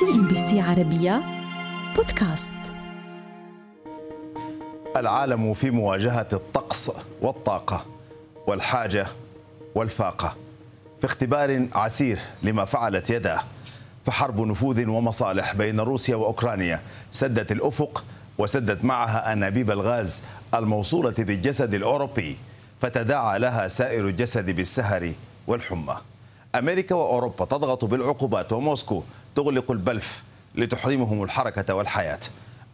CNBC عربية بودكاست. العالم في مواجهة الطقس والطاقة والحاجة والفاقة في اختبار عسير لما فعلت يداه. فحرب نفوذ ومصالح بين روسيا وأوكرانيا سدت الأفق وسدت معها أنابيب الغاز الموصولة بالجسد الأوروبي فتداعى لها سائر الجسد بالسهر والحمى. أمريكا وأوروبا تضغط بالعقوبات وموسكو تغلق البلف لتحرمهم الحركة والحياة.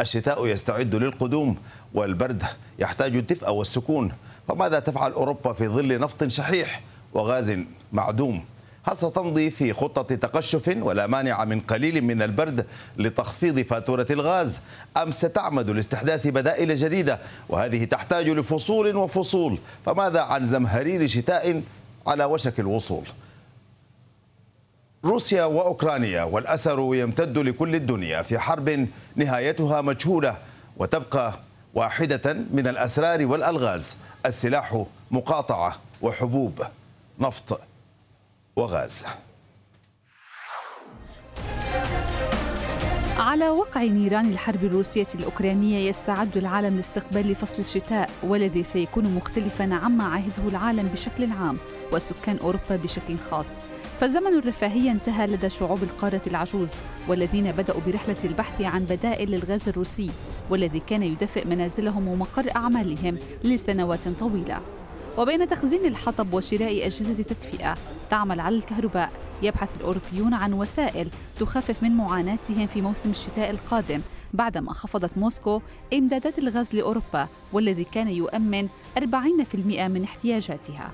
الشتاء يستعد للقدوم والبرد يحتاج الدفء والسكون. فماذا تفعل أوروبا في ظل نفط شحيح وغاز معدوم؟ هل ستمضي في خطة تقشف ولا مانع من قليل من البرد لتخفيض فاتورة الغاز؟ أم ستعمد لاستحداث بدائل جديدة وهذه تحتاج لفصول وفصول؟ فماذا عن زمهرير شتاء على وشك الوصول؟ روسيا وأوكرانيا والاسر يمتد لكل الدنيا في حرب نهايتها مجهولة وتبقى واحدة من الأسرار والألغاز السلاح مقاطعة وحبوب نفط وغاز. على وقع نيران الحرب الروسية الأوكرانية يستعد العالم لاستقبال فصل الشتاء والذي سيكون مختلفا عما عهده العالم بشكل عام وسكان أوروبا بشكل خاص. فزمن الرفاهية انتهى لدى شعوب القارة العجوز والذين بدأوا برحلة البحث عن بدائل للغاز الروسي والذي كان يدفئ منازلهم ومقر أعمالهم لسنوات طويلة. وبين تخزين الحطب وشراء أجهزة تدفئة تعمل على الكهرباء يبحث الأوروبيون عن وسائل تخفف من معاناتهم في موسم الشتاء القادم بعدما خفضت موسكو إمدادات الغاز لأوروبا والذي كان يؤمن 40% من احتياجاتها.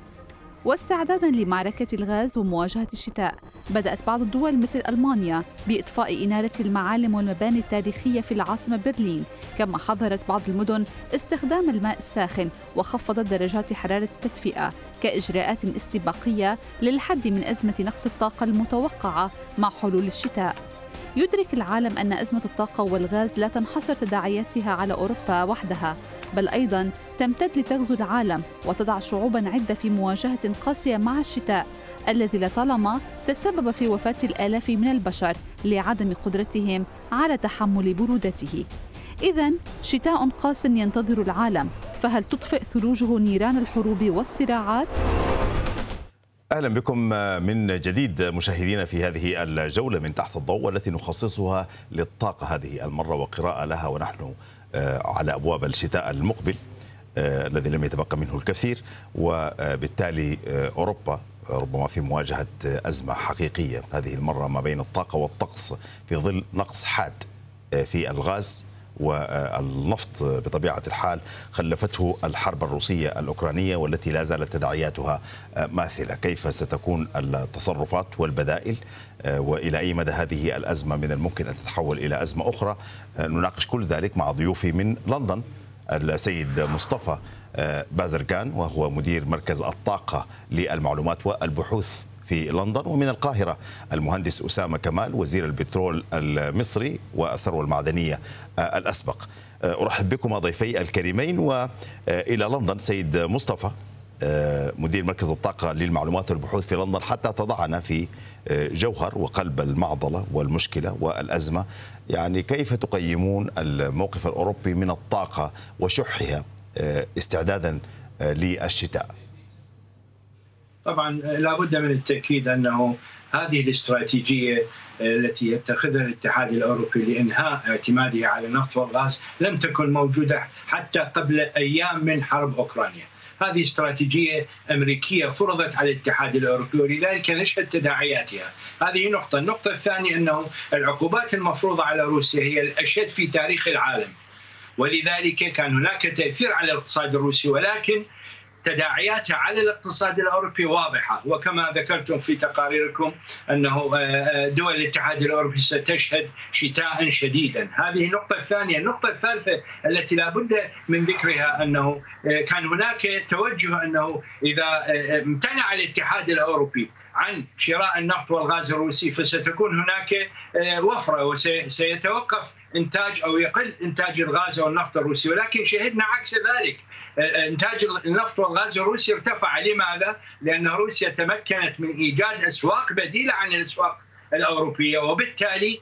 واستعدادا لمعركة الغاز ومواجهة الشتاء. بدأت بعض الدول مثل ألمانيا بإطفاء إنارة المعالم والمباني التاريخية في العاصمة برلين. كما حظرت بعض المدن استخدام الماء الساخن وخفضت درجات حرارة التدفئة كإجراءات استباقية للحد من أزمة نقص الطاقة المتوقعة مع حلول الشتاء. يدرك العالم أن أزمة الطاقة والغاز لا تنحصر تداعياتها على أوروبا وحدها بل أيضا تمتد لتغزو العالم وتضع شعوبا عدة في مواجهة قاسية مع الشتاء الذي لطالما تسبب في وفاة الآلاف من البشر لعدم قدرتهم على تحمل برودته إذا شتاء قاس ينتظر العالم فهل تطفئ ثلوجه نيران الحروب والصراعات؟ أهلا بكم من جديد مشاهدينا في هذه الجولة من تحت الضوء والتي نخصصها للطاقة هذه المرة وقراءة لها ونحن آه، على أبواب الشتاء المقبل آه، الذي لم يتبقى منه الكثير وبالتالي آه، أوروبا ربما في مواجهة أزمة حقيقية. هذه المرة ما بين الطاقة والطقس في ظل نقص حاد في الغاز. والنفط بطبيعة الحال خلفته الحرب الروسية الأوكرانية والتي لا زالت تداعياتها ماثلة، كيف ستكون التصرفات والبدائل وإلى أي مدى هذه الأزمة من الممكن أن تتحول إلى أزمة أخرى؟ نناقش كل ذلك مع ضيوفي من لندن السيد مصطفى بازرقان وهو مدير مركز الطاقة للمعلومات والبحوث في لندن ومن القاهرة. المهندس أسامة كمال وزير البترول المصري والثروة المعدنية الأسبق. أرحب بكم ضيفي الكريمين وإلى لندن سيد مصطفى مدير مركز الطاقة للمعلومات والبحوث في لندن حتى تضعنا في جوهر وقلب المعضلة والمشكلة والأزمة. يعني كيف تقيمون الموقف الأوروبي من الطاقة وشحها استعدادا للشتاء؟ طبعا لابد من التأكيد أنه هذه الاستراتيجية التي يتخذها الاتحاد الأوروبي لإنهاء اعتماده على النفط والغاز لم تكن موجودة حتى قبل أيام من حرب أوكرانيا. هذه استراتيجية أمريكية فرضت على الاتحاد الأوروبي ولذلك نشهد تداعياتها. هذه نقطة، النقطة الثانية أنه العقوبات المفروضة على روسيا هي الأشد في تاريخ العالم. ولذلك كان هناك تأثير على الاقتصاد الروسي ولكن تداعياتها على الاقتصاد الأوروبي واضحة. وكما ذكرتم في تقاريركم أنه آه، آه، دول الاتحاد الأوروبي ستشهد شتاء شديدا، هذه النقطة الثانية، النقطة الثالثة التي لا بد من ذكرها أنه آه، كان هناك توجه أنه إذا امتنع الاتحاد الأوروبي عن شراء النفط والغاز الروسي فستكون هناك وفرة وسيتوقف إنتاج أو يقل إنتاج الغاز والنفط الروسي. ولكن شهدنا عكس ذلك. إنتاج النفط والغاز الروسي ارتفع. لماذا؟ لأن روسيا تمكنت من إيجاد أسواق بديلة عن الأسواق الأوروبية. وبالتالي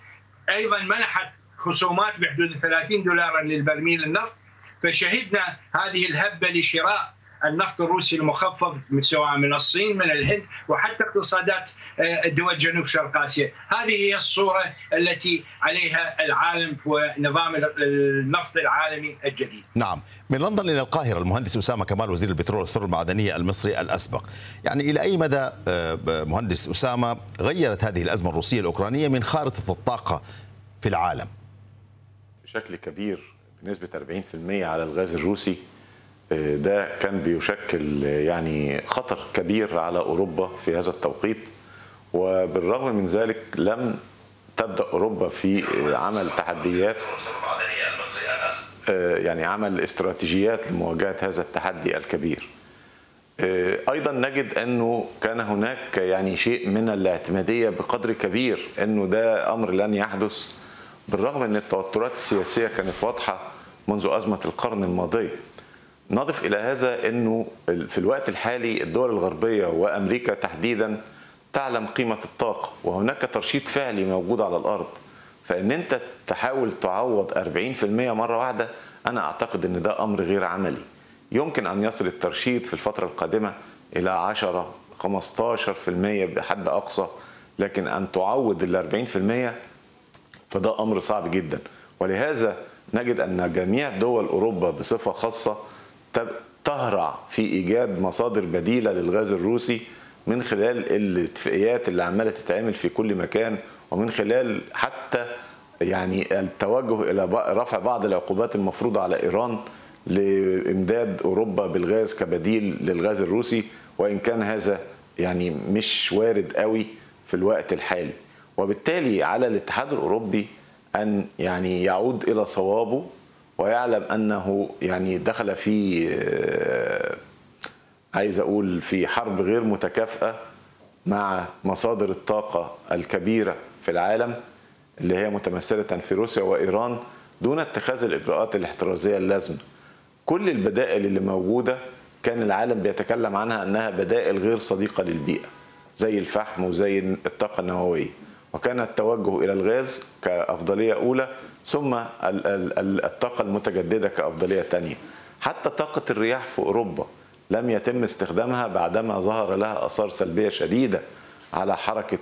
أيضا منحت خصومات بحدود 30 دولارا للبرميل النفط. فشهدنا هذه الهبة لشراء النفط الروسي المخفض سواء من الصين من الهند وحتى اقتصادات آه، دول جنوب شرق آسيا، هذه هي الصورة التي عليها العالم ونظام النفط العالمي الجديد. نعم، من لندن إلى القاهرة المهندس أسامة كمال وزير البترول والثروة المعدنية المصري الأسبق. يعني إلى أي مدى آه، مهندس أسامة غيرت هذه الأزمة الروسية الأوكرانية من خارطة الطاقة في العالم؟ بشكل كبير بنسبة 40% على الغاز الروسي ده كان بيشكل يعني خطر كبير على أوروبا في هذا التوقيت وبالرغم من ذلك لم تبدأ أوروبا في عمل تحديات يعني عمل استراتيجيات لمواجهة هذا التحدي الكبير. أيضا نجد أنه كان هناك يعني شيء من الاعتمادية بقدر كبير أنه ده أمر لن يحدث بالرغم أن التوترات السياسية كانت واضحة منذ أزمة القرن الماضيه. نضف إلى هذا إنه في الوقت الحالي الدول الغربية وأمريكا تحديدا تعلم قيمة الطاقة وهناك ترشيد فعلي موجود على الأرض. فإن أنت تحاول تعوض 40% مرة واحدة أنا أعتقد إن ده أمر غير عملي. يمكن أن يصل الترشيد في الفترة القادمة إلى 10 15% بحد أقصى لكن أن تعوض ال 40% فده أمر صعب جدا. ولهذا نجد أن جميع دول أوروبا بصفة خاصة تهرع في إيجاد مصادر بديلة للغاز الروسي من خلال الاتفاقيات اللي عمالة تتعمل في كل مكان ومن خلال حتى يعني التوجه إلى رفع بعض العقوبات المفروضة على إيران لإمداد أوروبا بالغاز كبديل للغاز الروسي وإن كان هذا يعني مش وارد قوي في الوقت الحالي. وبالتالي على الاتحاد الأوروبي أن يعني يعود إلى صوابه ويعلم أنه يعني دخل في آه، عايز أقول في حرب غير متكافئة مع مصادر الطاقة الكبيرة في العالم اللي هي متمثلة في روسيا وإيران دون اتخاذ الإجراءات الاحترازية اللازمة. كل البدائل اللي موجودة كان العالم بيتكلم عنها أنها بدائل غير صديقة للبيئة زي الفحم وزي الطاقة النووية وكان التوجه إلى الغاز كأفضلية أولى ثم الطاقة المتجددة كأفضلية تانية. حتى طاقة الرياح في أوروبا لم يتم استخدامها بعدما ظهر لها آثار سلبية شديدة على حركة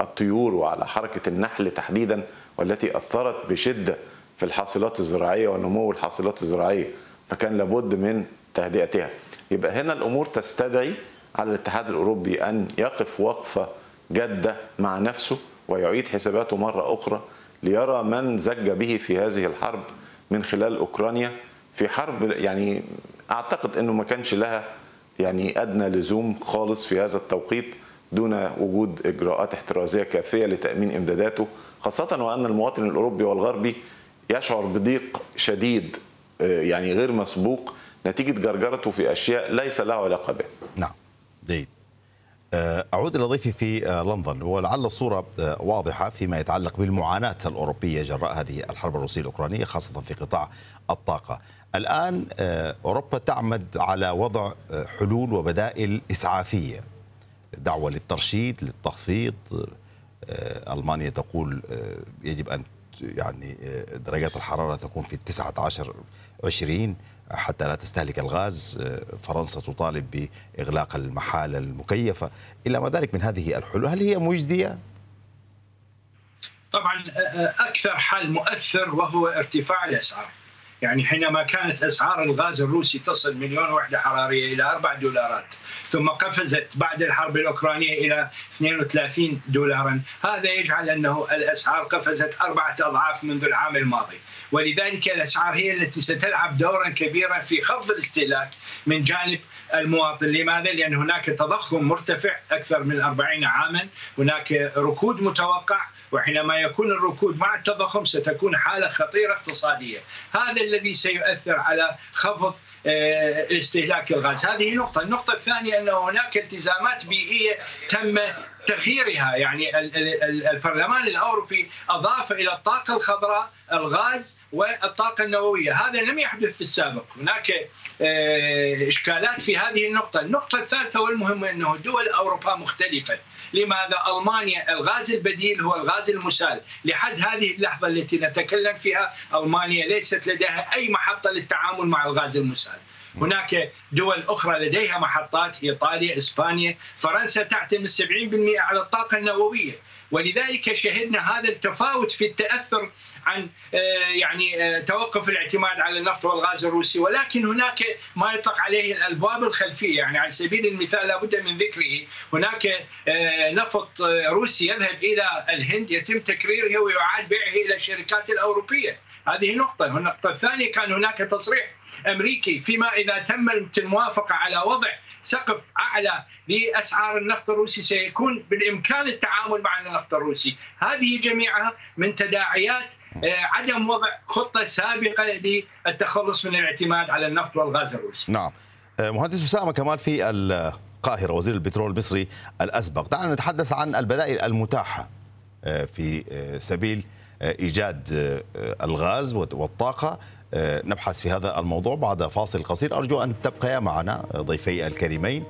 الطيور وعلى حركة النحل تحديدا والتي أثرت بشدة في الحاصلات الزراعية ونمو الحاصلات الزراعية فكان لابد من تهدئتها. يبقى هنا الأمور تستدعي على الاتحاد الأوروبي أن يقف وقفة جادة مع نفسه ويعيد حساباته مرة أخرى ليرى من زج به في هذه الحرب من خلال أوكرانيا في حرب يعني أعتقد إنه ما كانش لها يعني أدنى لزوم خالص في هذا التوقيت دون وجود إجراءات احترازية كافية لتأمين إمداداته خاصة وأن المواطن الأوروبي والغربي يشعر بضيق شديد آه، يعني غير مسبوق نتيجة جرجرته في أشياء ليس له علاقة بها. نعم. جيد. آه، أعود إلى ضيفي في آه، لندن. ولعل الصورة آه، واضحة فيما يتعلق بالمعاناة الأوروبية جراء هذه الحرب الروسية الأوكرانية خاصة في قطاع الطاقة. الآن أوروبا تعمد على وضع حلول وبدائل إسعافية. دعوة للترشيد للتخفيض ألمانيا تقول يجب أن يعني درجات الحرارة تكون في 19 20 حتى لا تستهلك الغاز فرنسا تطالب بإغلاق المحال المكيفة إلى ما ذلك من هذه الحلول هل هي مجدية؟ طبعا أكثر حل مؤثر وهو ارتفاع الأسعار يعني حينما كانت أسعار الغاز الروسي تصل مليون وحدة حرارية إلى 4 دولارات ثم قفزت بعد الحرب الأوكرانية إلى 32 دولارا هذا يجعل أنه الأسعار قفزت أربعة أضعاف منذ العام الماضي. ولذلك الأسعار هي التي ستلعب دورا كبيرا في خفض الاستهلاك من جانب المواطن. لماذا؟ لأن هناك تضخم مرتفع أكثر من 40 عاما هناك ركود متوقع وحينما يكون الركود مع التضخم ستكون حالة خطيرة اقتصادية. هذا الذي سيؤثر على خفض استهلاك الغاز. هذه نقطة النقطة الثانية أن هناك التزامات بيئية تم تغييرها. يعني البرلمان الأوروبي أضاف إلى الطاقة الخضراء الغاز والطاقة النووية، هذا لم يحدث في السابق، هناك إشكالات في هذه النقطة، النقطة الثالثة والمهمه أنه دول أوروبا مختلفة، لماذا؟ ألمانيا الغاز البديل هو الغاز المسال، لحد هذه اللحظة التي نتكلم فيها ألمانيا ليست لديها أي محطة للتعامل مع الغاز المسال. هناك دول أخرى لديها محطات إيطاليا، إسبانيا، فرنسا تعتمد 70% على الطاقة النووية، ولذلك شهدنا هذا التفاوت في التأثر عن يعني توقف الاعتماد على النفط والغاز الروسي. ولكن هناك ما يطلق عليه الأبواب الخلفية. يعني على سبيل المثال لابد من ذكره. هناك نفط روسي يذهب إلى الهند يتم تكريره ويعاد بيعه إلى الشركات الأوروبية. هذه نقطة. النقطه الثانية كان هناك تصريح أمريكي فيما إذا تمت الموافقة على وضع سقف أعلى لأسعار النفط الروسي سيكون بالإمكان التعامل مع النفط الروسي، هذه جميعها من تداعيات عدم وضع خطة سابقة للتخلص من الاعتماد على النفط والغاز الروسي. نعم. مهندس أسامة كمال في القاهرة وزير البترول المصري الأسبق، دعنا نتحدث عن البدائل المتاحة في سبيل إيجاد الغاز والطاقة نبحث في هذا الموضوع بعد فاصل قصير. أرجو أن تبقيا معنا ضيفي الكريمين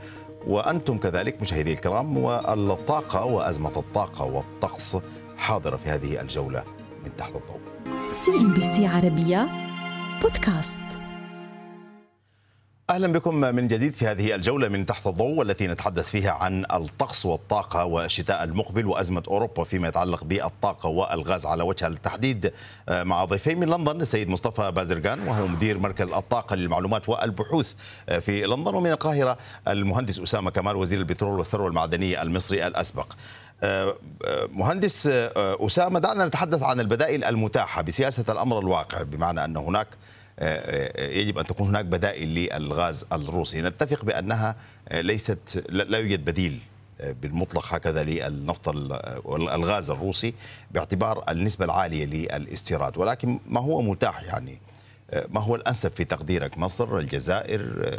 وأنتم كذلك مشاهدي الكرام والطاقة وأزمة الطاقة والطقس حاضرة في هذه الجولة من تحت الضوء. CNBC عربية بودكاست. أهلا بكم من جديد في هذه الجولة من تحت الضوء والتي نتحدث فيها عن الطقس والطاقة والشتاء المقبل وأزمة أوروبا فيما يتعلق بالطاقة والغاز على وجه التحديد مع ضيفين من لندن السيد مصطفى بازرغان وهو مدير مركز الطاقة للمعلومات والبحوث في لندن ومن القاهرة المهندس أسامة كمال وزير البترول والثروة المعدنية المصري الأسبق. مهندس أسامة دعنا نتحدث عن البدائل المتاحة بسياسة الأمر الواقع بمعنى أن هناك يجب أن تكون هناك بدائل للغاز الروسي، نتفق بأنها ليست لا يوجد بديل بالمطلق هكذا للنفط الغاز الروسي باعتبار النسبة العالية للاستيراد، ولكن ما هو متاح يعني؟ ما هو الأنسب في تقديرك؟ مصر، الجزائر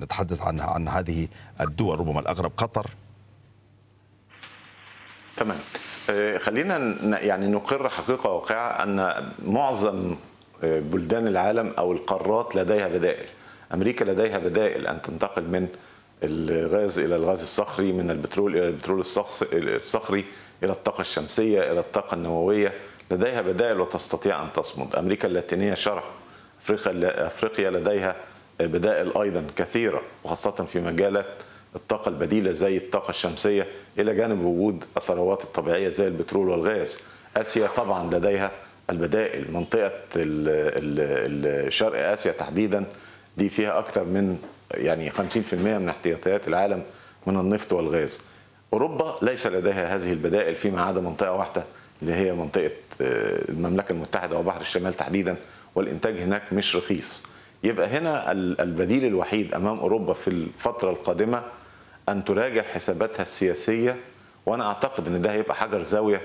نتحدث عن عن هذه الدول ربما الأغرب قطر. تمام. خلينا يعني نقر حقيقة واقعة أن معظم بلدان العالم أو القارات لديها بدائل. أمريكا لديها بدائل أن تنتقل من الغاز إلى الغاز الصخري من البترول إلى البترول الصخري إلى الطاقة الشمسية إلى الطاقة النووية. لديها بدائل وتستطيع أن تصمد. أمريكا اللاتينية شرق أفريقيا أفريقيا لديها بدائل أيضا كثيرة وخاصة في مجالات الطاقة البديلة زي الطاقة الشمسية إلى جانب وجود الثروات الطبيعية زي البترول والغاز. آسيا طبعا لديها البدائل منطقة شرق آسيا تحديدا دي فيها أكثر من يعني 50% من احتياطيات العالم من النفط والغاز. أوروبا ليس لديها هذه البدائل فيما عدا منطقة واحدة اللي هي منطقة المملكة المتحدة وبحر الشمال تحديدا والإنتاج هناك مش رخيص. يبقى هنا البديل الوحيد أمام أوروبا في الفترة القادمة أن تراجع حساباتها السياسية وأنا أعتقد إن ده هيبقى حجر زاوية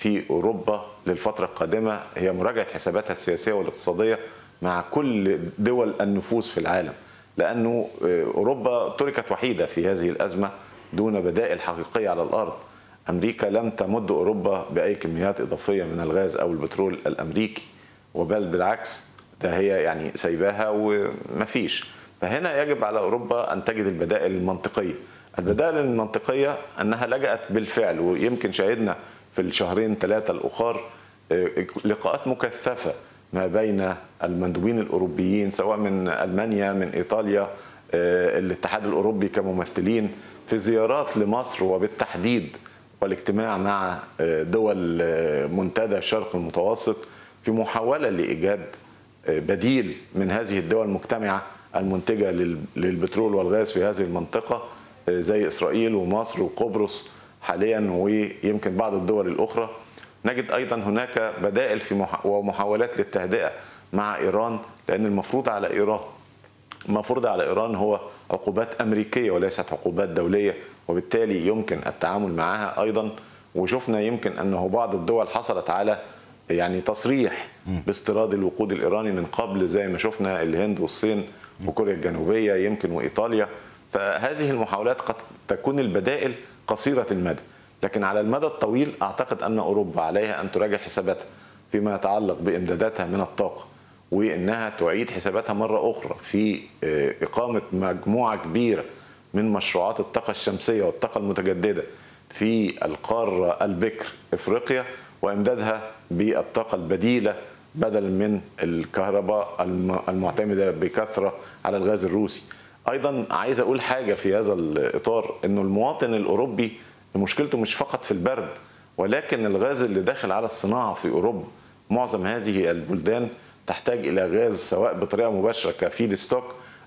في أوروبا للفترة القادمة هي مراجعة حساباتها السياسية والاقتصادية مع كل دول النفوذ في العالم لأنه أوروبا تركت وحيدة في هذه الأزمة دون بدائل حقيقية على الأرض. أمريكا لم تمد أوروبا بأي كميات إضافية من الغاز أو البترول الأمريكي وبل بالعكس ده هي يعني سايباها ومفيش فهنا يجب على أوروبا أن تجد البدائل المنطقية. البدائل المنطقية أنها لجأت بالفعل ويمكن شاهدنا في الشهرين ثلاثة الأخر لقاءات مكثفة ما بين المندوبين الأوروبيين سواء من ألمانيا من إيطاليا الاتحاد الأوروبي كممثلين في زيارات لمصر وبالتحديد والاجتماع مع دول منتدى الشرق المتوسط في محاولة لإيجاد بديل من هذه الدول المجتمعة المنتجة للبترول والغاز في هذه المنطقة زي إسرائيل ومصر وقبرص حاليا ويمكن بعض الدول الأخرى. نجد أيضا هناك بدائل في ومحاولات للتهدئة مع إيران لأن المفروض على إيران المفروض على إيران هو عقوبات أمريكية وليست عقوبات دولية وبالتالي يمكن التعامل معها أيضا. وشفنا يمكن أنه بعض الدول حصلت على يعني تصريح باستيراد الوقود الإيراني من قبل زي ما شفنا الهند والصين وكوريا الجنوبية يمكن وإيطاليا. فهذه المحاولات قد تكون البدائل قصيرة المدى لكن على المدى الطويل أعتقد أن أوروبا عليها أن تراجع حساباتها فيما يتعلق بإمداداتها من الطاقة وإنها تعيد حساباتها مرة أخرى في آه، إقامة مجموعة كبيرة من مشروعات الطاقة الشمسية والطاقة المتجددة في القارة البكر إفريقيا وإمدادها بالطاقة البديلة بدلا من الكهرباء الم- المعتمدة بكثرة على الغاز الروسي. أيضا عايز أقول حاجة في هذا الإطار إنه المواطن الأوروبي مشكلته مش فقط في البرد ولكن الغاز اللي داخل على الصناعة في أوروبا معظم هذه البلدان تحتاج إلى غاز سواء بطريقة مباشرة كفيد ستوك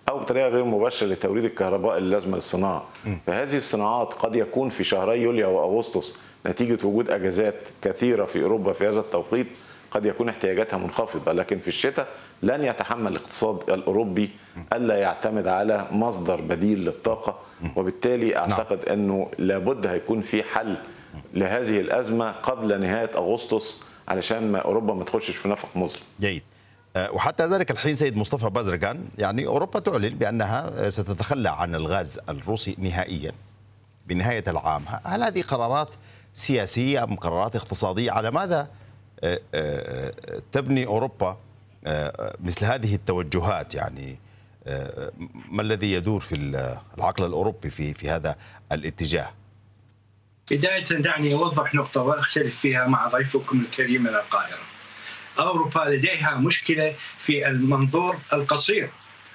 أو بطريقة غير مباشرة لتوريد الكهرباء اللازمة للصناعة. فهذه الصناعات قد يكون في شهري يوليو واغسطس نتيجة وجود أجازات كثيرة في أوروبا في هذا التوقيت قد يكون احتياجاتها منخفضة لكن في الشتاء لن يتحمل الاقتصاد الأوروبي ألا يعتمد على مصدر بديل للطاقة وبالتالي أعتقد أنه لابد هيكون في حل لهذه الأزمة قبل نهاية أغسطس علشان ما أوروبا ما تخشش في نفق مظلم. جيد آه، وحتى ذلك الحين سيد مصطفى بازرقان يعني أوروبا تعلن بأنها ستتخلى عن الغاز الروسي نهائيا بنهاية العام، هل هذه قرارات سياسية أم قرارات اقتصادية؟ على ماذا تبني أوروبا آه، مثل هذه التوجهات يعني آه، ما الذي يدور في العقل الأوروبي في في هذا الاتجاه؟ بداية دعني أوضح نقطة وأختلف فيها مع ضيفكم الكريم من القاهرة أوروبا لديها مشكلة في المنظور القصير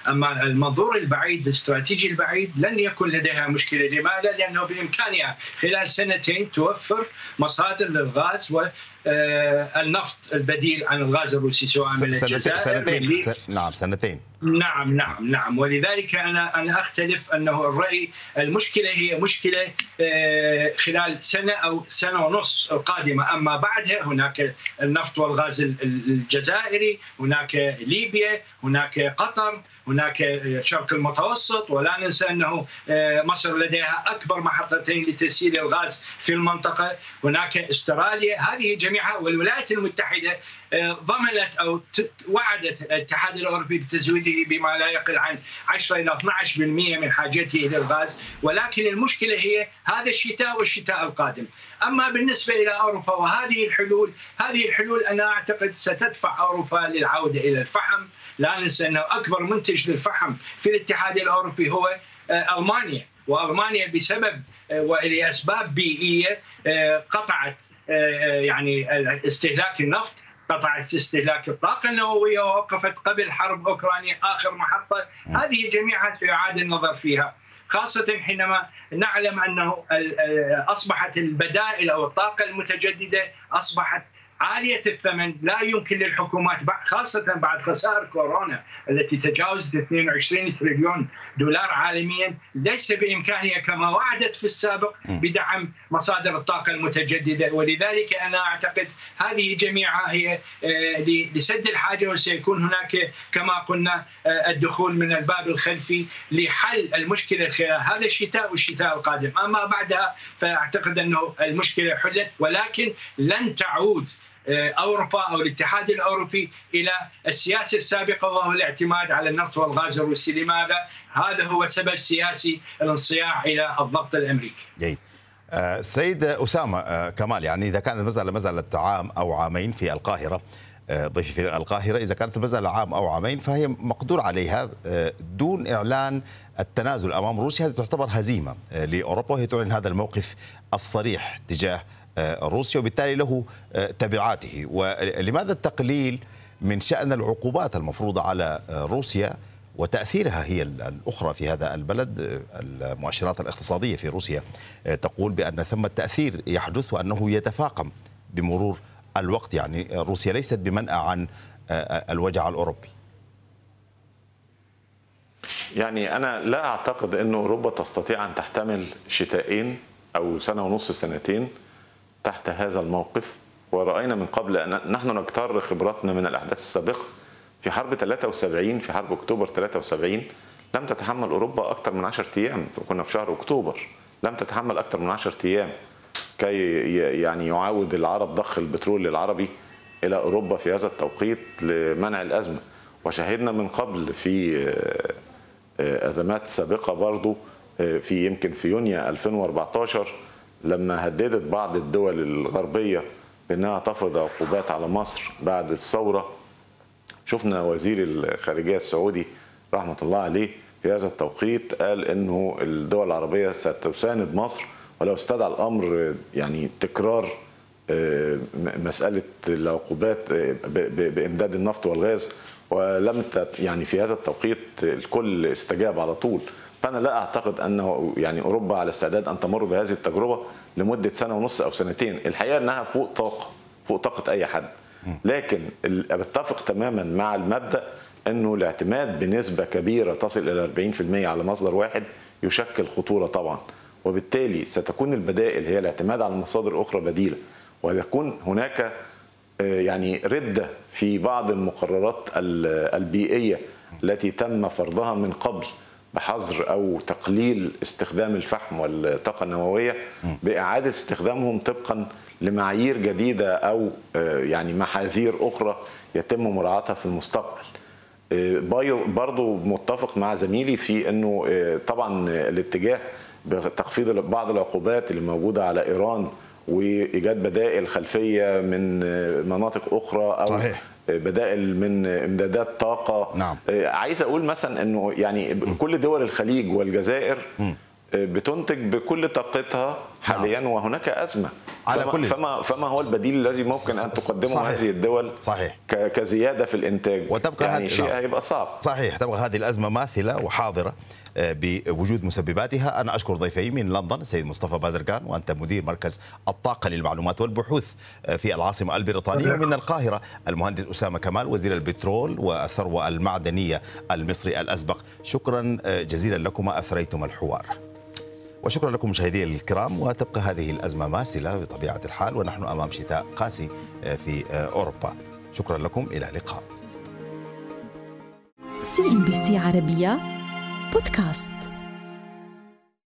أما المنظور البعيد الاستراتيجي البعيد لن يكن لديها مشكلة. لماذا؟ لأنه بإمكانها خلال سنتين توفر مصادر للغاز والنفط البديل عن الغاز الروسي سواء من الجزائر سنتين نعم سنتين. نعم نعم نعم. ولذلك أنا أنا أختلف أنه الرأي المشكلة هي مشكلة آه، خلال سنة أو سنة ونص القادمة. أما بعدها هناك النفط والغاز ال- ال- الجزائري هناك ليبيا هناك قطر هناك الشرق المتوسط. ولا ننسى أنه آه، مصر لديها أكبر محطتين لتسييل الغاز في المنطقة. هناك أستراليا هذه جميعها والولايات المتحدة آه، ضمنت أو وعدت الاتحاد الأوروبي بتزويده بما لا يقل عن 10 إلى 12% من حاجته للغاز ولكن المشكلة هي هذا الشتاء والشتاء القادم. أما بالنسبة إلى أوروبا وهذه الحلول هذه الحلول أنا أعتقد ستدفع أوروبا للعودة إلى الفحم. لا ننسى أنه أكبر منتج للفحم في الاتحاد الأوروبي هو آه، ألمانيا. وألمانيا بسبب آه، ولأسباب بيئية آه، قطعت آه، يعني استهلاك النفط. قطعت استهلاك الطاقة النووية ووقفت قبل حرب أوكرانيا آخر محطة. هذه جميعها سيعاد النظر فيها خاصة حينما نعلم أنه أصبحت البدائل أو الطاقة المتجددة أصبحت عالية الثمن لا يمكن للحكومات خاصة بعد خسائر كورونا التي تجاوزت 22 تريليون دولار عالميا ليس بإمكانها كما وعدت في السابق بدعم مصادر الطاقة المتجددة. ولذلك أنا أعتقد هذه جميعها هي آه، لسد الحاجة وسيكون هناك كما قلنا آه، الدخول من الباب الخلفي لحل المشكلة خلال هذا الشتاء والشتاء القادم. أما بعدها فأعتقد أنه المشكلة حلت ولكن لن تعود أوروبا أو الاتحاد الأوروبي إلى السياسة السابقة وهو الاعتماد على النفط والغاز الروسي، لماذا؟ هذا هو سبب سياسي الانصياع إلى الضغط الأمريكي. جيد آه، سيد أسامة آه، كمال يعني إذا كانت المسألة مسألة عام أو عامين في القاهرة آه، ضيفي في القاهرة إذا كانت المسألة عام أو عامين فهي مقدور عليها آه، دون إعلان التنازل أمام روسيا هذه تعتبر هزيمة آه، لأوروبا وهي تعلن هذا الموقف الصريح تجاه آه، روسيا وبالتالي له آه، تبعاته. ولماذا التقليل من شأن العقوبات المفروضة على آه، روسيا وتأثيرها هي الأخرى في هذا البلد؟ المؤشرات الاقتصادية في روسيا تقول بأن ثم تأثير يحدث وأنه يتفاقم بمرور الوقت. يعني روسيا ليست بمنأى عن الوجع الأوروبي. يعني أنا لا أعتقد أن أوروبا تستطيع أن تحتمل شتائين أو سنة ونص سنتين تحت هذا الموقف ورأينا من قبل أن نحن نجتر خبراتنا من الأحداث السابقة في حرب 73 في حرب أكتوبر 73 لم تتحمل أوروبا أكثر من 10 أيام كنا في شهر أكتوبر لم تتحمل أكثر من 10 أيام كي يعني يعاود العرب ضخ البترول العربي إلى أوروبا في هذا التوقيت لمنع الأزمة. وشهدنا من قبل في أزمات سابقة برضو في يمكن في يونيو 2014 لما هددت بعض الدول الغربية بانها تفرض عقوبات على مصر بعد الثورة شفنا وزير الخارجية السعودي رحمة الله عليه في هذا التوقيت قال إنه الدول العربية ستساند مصر ولو استدعى الأمر يعني تكرار مسألة العقوبات بإمداد النفط والغاز. ولم يعني في هذا التوقيت الكل استجاب على طول. فانا لا أعتقد أنه يعني أوروبا على استعداد أن تمر بهذه التجربة لمدة سنة ونص أو سنتين. الحقيقة إنها فوق طاقة فوق طاقة أي حد. لكن بتفق تماما مع المبدأ إنه الاعتماد بنسبة كبيرة تصل إلى 40% على مصدر واحد يشكل خطورة طبعا. وبالتالي ستكون البدائل هي الاعتماد على مصادر أخرى بديلة. ويكون هناك يعني رده في بعض المقررات البيئية التي تم فرضها من قبل. بحظر أو تقليل استخدام الفحم والطاقة النووية بإعادة استخدامهم طبقا لمعايير جديدة أو يعني محاذير أخرى يتم مراعاتها في المستقبل. برضو متفق مع زميلي في إنه طبعا الاتجاه بتخفيض بعض العقوبات اللي موجودة على إيران وإيجاد بدائل خلفية من مناطق أخرى أو صحيح. بدائل من امدادات طاقة نعم. عايز أقول مثلا انه يعني كل دول الخليج والجزائر م. بتنتج بكل طاقتها حاليا نعم. وهناك أزمة. على فما كل. فما, فما هو البديل الذي ممكن أن تقدمه صحيح. هذه الدول صحيح. كزيادة في الإنتاج؟ وتبقى يعني هذه- شيء نعم. هيبقى صعب. صحيح. تبقى هذه الأزمة ماثلة وحاضرة آه، بوجود مسبباتها. أنا أشكر ضيفي من لندن السيد مصطفى بازرقان وأنت مدير مركز الطاقة للمعلومات والبحوث آه، في العاصمة البريطانية ومن القاهرة المهندس أسامة كمال وزير البترول والثروة المعدنية المصري الأسبق. شكرا آه، جزيلا لكما أثريتم الحوار. وشكرا لكم مشاهدي الكرام وتبقى هذه الأزمة ماثلة بطبيعة الحال ونحن أمام شتاء قاسي آه، في آه، أوروبا. شكرا لكم إلى اللقاء. CNBC عربية بودكاست.